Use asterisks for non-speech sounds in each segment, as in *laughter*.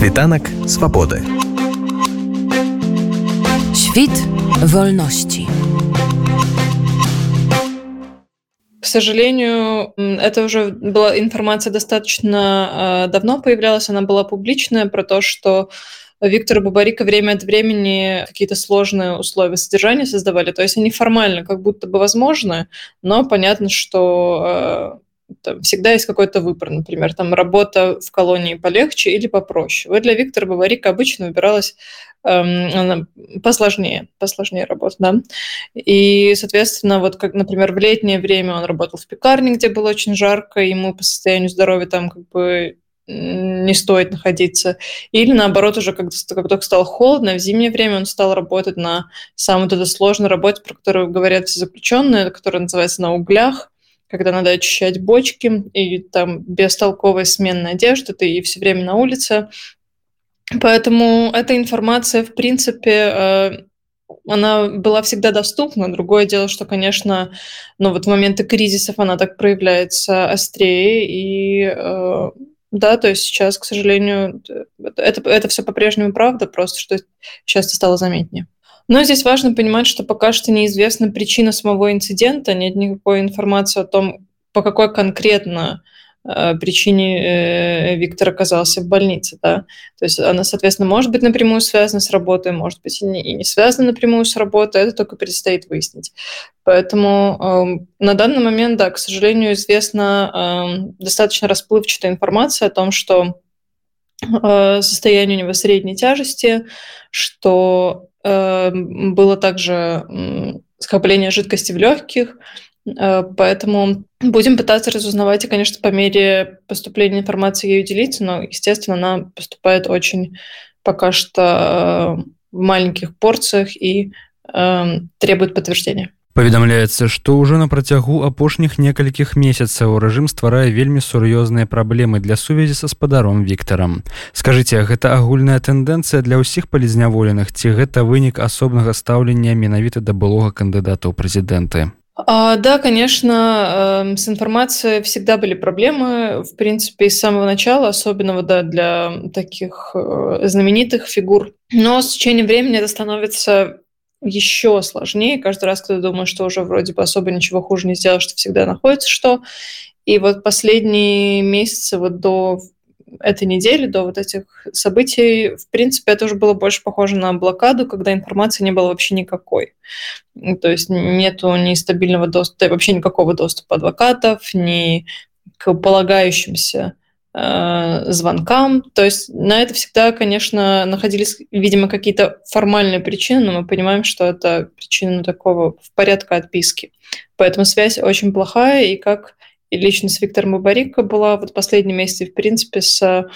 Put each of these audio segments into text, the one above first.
Світанак свабоды. Świt wolności. К сожалению, это уже была информация достаточно э, давно появлялась, она была публичная про то, что Виктора Бабарика время от времени какие-то сложные условия содержания создавали. То есть они формально как будто бы возможны, но понятно, что э, там, всегда есть какой-то выбор, например, там работа в колонии полегче или попроще. Вот для Виктора Баварика обычно выбиралась эм, посложнее, посложнее работа, да. И, соответственно, вот как, например, в летнее время он работал в пекарне, где было очень жарко, ему по состоянию здоровья там как бы не стоит находиться. Или наоборот, уже как, как только стало холодно, в зимнее время он стал работать на самой вот этой сложной работе, про которую говорят все заключенные, которая называется на углях когда надо очищать бочки, и там бестолковая сменная одежда, ты и все время на улице. Поэтому эта информация, в принципе, э, она была всегда доступна. Другое дело, что, конечно, ну вот в моменты кризисов она так проявляется острее. И э, да, то есть сейчас, к сожалению, это, это все по-прежнему правда, просто что сейчас стало заметнее. Но здесь важно понимать, что пока что неизвестна причина самого инцидента, нет никакой информации о том, по какой конкретно э, причине э, Виктор оказался в больнице. Да? То есть она, соответственно, может быть напрямую связана с работой, может быть и не, связана напрямую с работой, это только предстоит выяснить. Поэтому э, на данный момент, да, к сожалению, известна э, достаточно расплывчатая информация о том, что э, состояние у него средней тяжести, что было также скопление жидкости в легких, э, поэтому будем пытаться разузнавать и, конечно, по мере поступления информации ей делиться, но, естественно, она поступает очень пока что э, в маленьких порциях и э, требует подтверждения. Паведамляецца, што ўжо на працягу апошніх некалькіх месяцаў рэжым стварае вельмі сур'ёзныя праблемы для сувязі са спадаром Віктарам. Скажыце, гэта агульная тэндэнцыя для ўсіх палізняволеных ці гэта вынік асобнага стаўлення менавіта да былога кандыдата ў прэзідэнты. А, да, конечно, э, с информацией всегда были проблемы, в принципе, с самого начала, особенно да, для таких э, знаменитых фигур. Но с течением времени это становится еще сложнее. Каждый раз, когда думаешь, что уже вроде бы особо ничего хуже не сделал, что всегда находится что. И вот последние месяцы вот до этой недели, до вот этих событий, в принципе, это уже было больше похоже на блокаду, когда информации не было вообще никакой. То есть нету ни стабильного доступа, вообще никакого доступа адвокатов, ни к полагающимся звонкам. То есть на это всегда, конечно, находились, видимо, какие-то формальные причины, но мы понимаем, что это причина такого в порядка отписки. Поэтому связь очень плохая, и как и лично с Виктором Бабарико была вот последние месяцы, в принципе, с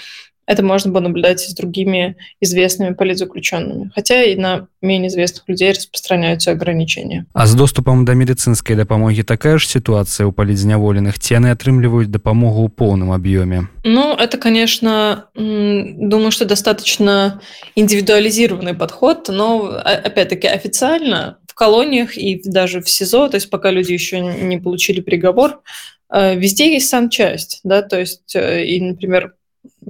это можно было наблюдать и с другими известными политзаключенными. Хотя и на менее известных людей распространяются ограничения. А с доступом до медицинской допомоги такая же ситуация у политзняволенных? Те они отрымливают допомогу в полном объеме? Ну, это, конечно, думаю, что достаточно индивидуализированный подход, но, опять-таки, официально в колониях и даже в СИЗО, то есть пока люди еще не получили приговор, э, везде есть санчасть, да, то есть, э, и, например,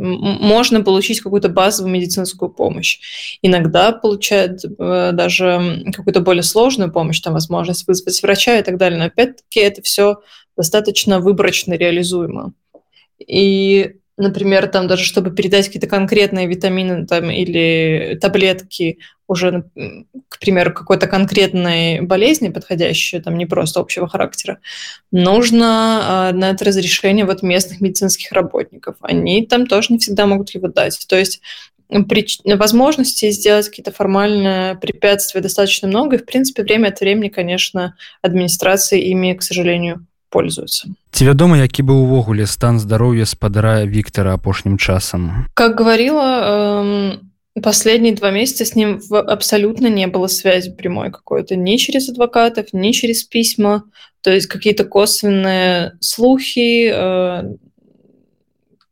можно получить какую-то базовую медицинскую помощь. Иногда получают э, даже какую-то более сложную помощь, там возможность вызвать врача и так далее. Но опять-таки это все достаточно выборочно реализуемо. И например, там даже чтобы передать какие-то конкретные витамины там, или таблетки уже, к примеру, какой-то конкретной болезни, подходящей, там не просто общего характера, нужно э, на это разрешение вот местных медицинских работников. Они там тоже не всегда могут его дать. То есть при, возможности сделать какие-то формальные препятствия достаточно много, и, в принципе, время от времени, конечно, администрация ими, к сожалению, пользуются. Ці вядома, які быў увогуле стан здароўя спадара Виктора апошнім часам? Как говорила, эм, последние два месяца с ним абсолютно не было связи прямой какой-то, ни через адвокатов, ни через письма, то есть какие-то косвенные слухи, э,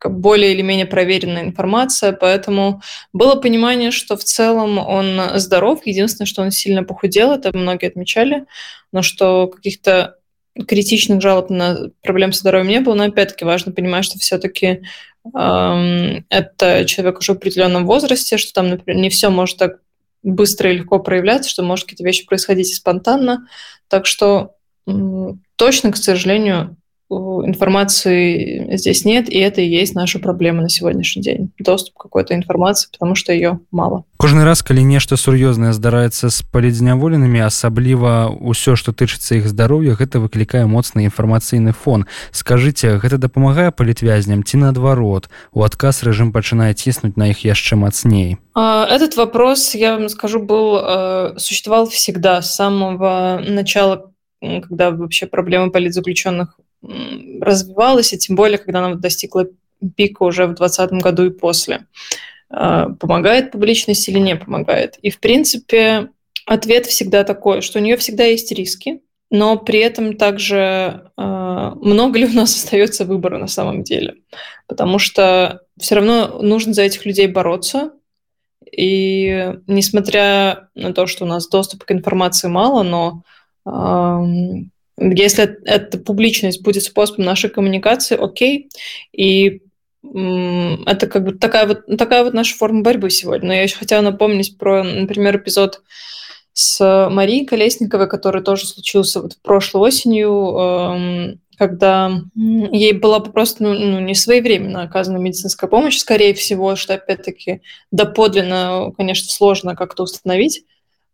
более или менее проверенная информация, поэтому было понимание, что в целом он здоров. Единственное, что он сильно похудел, это многие отмечали, но что каких-то критичных жалоб на проблем со здоровьем не было, но опять-таки важно понимать, что все-таки это человек уже в определенном возрасте, что там, например, не все может так быстро и легко проявляться, что может какие-то вещи происходить и спонтанно. Так что точно, к сожалению, информации здесь нет, и это и есть наша проблема на сегодняшний день. Доступ к какой-то информации, потому что ее мало. Кожны раз, калі нешта сур'ёзнае здараецца з палідзняволенымі, асабліва ўсё, што тычыцца іх здароўя, гэта выклікае моцны інфармацыйны фон. Скажыце, гэта дапамагае палітвязням ці наадварот. У адказ рэжым пачынае ціснуць на іх яшчэ мацней. Этот вопрос, я вам скажу, был существовал всегда с самого начала когда вообще проблема политзаключенных развивалась, и тем более, когда она достигла пика уже в 2020 году и после. А, помогает публичность или не помогает? И, в принципе, ответ всегда такой, что у нее всегда есть риски, но при этом также э, много ли у нас *laughs* остается выбора на самом деле? Потому что все равно нужно за этих людей бороться. И несмотря на то, что у нас доступа к информации мало, но если эта публичность будет способом нашей коммуникации, окей. И это как бы такая вот, такая вот наша форма борьбы сегодня. Но я еще хотела напомнить про, например, эпизод с Марией Колесниковой, который тоже случился вот прошлой осенью, эм, когда ей была просто ну, ну, не своевременно оказана медицинская помощь, скорее всего, что опять-таки доподлинно, конечно, сложно как-то установить.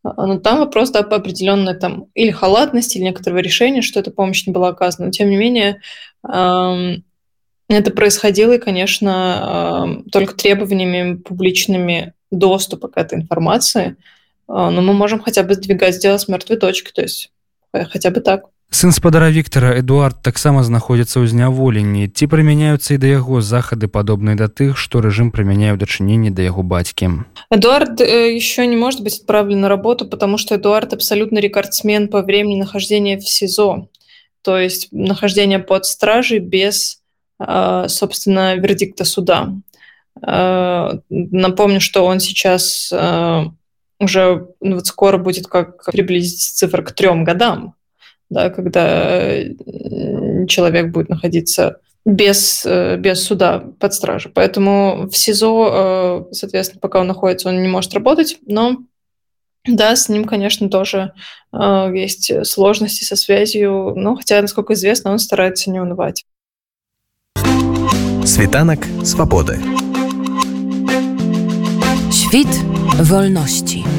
А, но там вопрос да, определенной там или халатности, или некоторого решения, что эта помощь не была оказана. Но тем не менее, это происходило, и, конечно, только требованиями публичными доступа к этой информации. А, но мы можем хотя бы сдвигать дело с мертвой точки, то есть э, хотя бы так. Сын спадара Віктора Эдуард таксама знаходзіцца ў зняволенні. Ці прымяняюцца і да яго захады падобныя да тых, што рэжым прымяняе ў дачыненні да яго бацькі. Эдуард э, еще не может быть отправлен на работу, потому что Эдуард абсолютно рекордсмен по времени нахождения в СИЗО. То есть нахождение под стражей без, э, собственно, вердикта суда. Э, напомню, что он сейчас уже ну, вот скоро будет как приблизиться цифра к трем годам да, когда человек будет находиться без, э, без суда под стражей. Поэтому в СИЗО, э, соответственно, пока он находится, он не может работать, но да, с ним, конечно, тоже э, есть сложности со связью, но хотя, насколько известно, он старается не унывать. Светанок свободы. Świt wolności.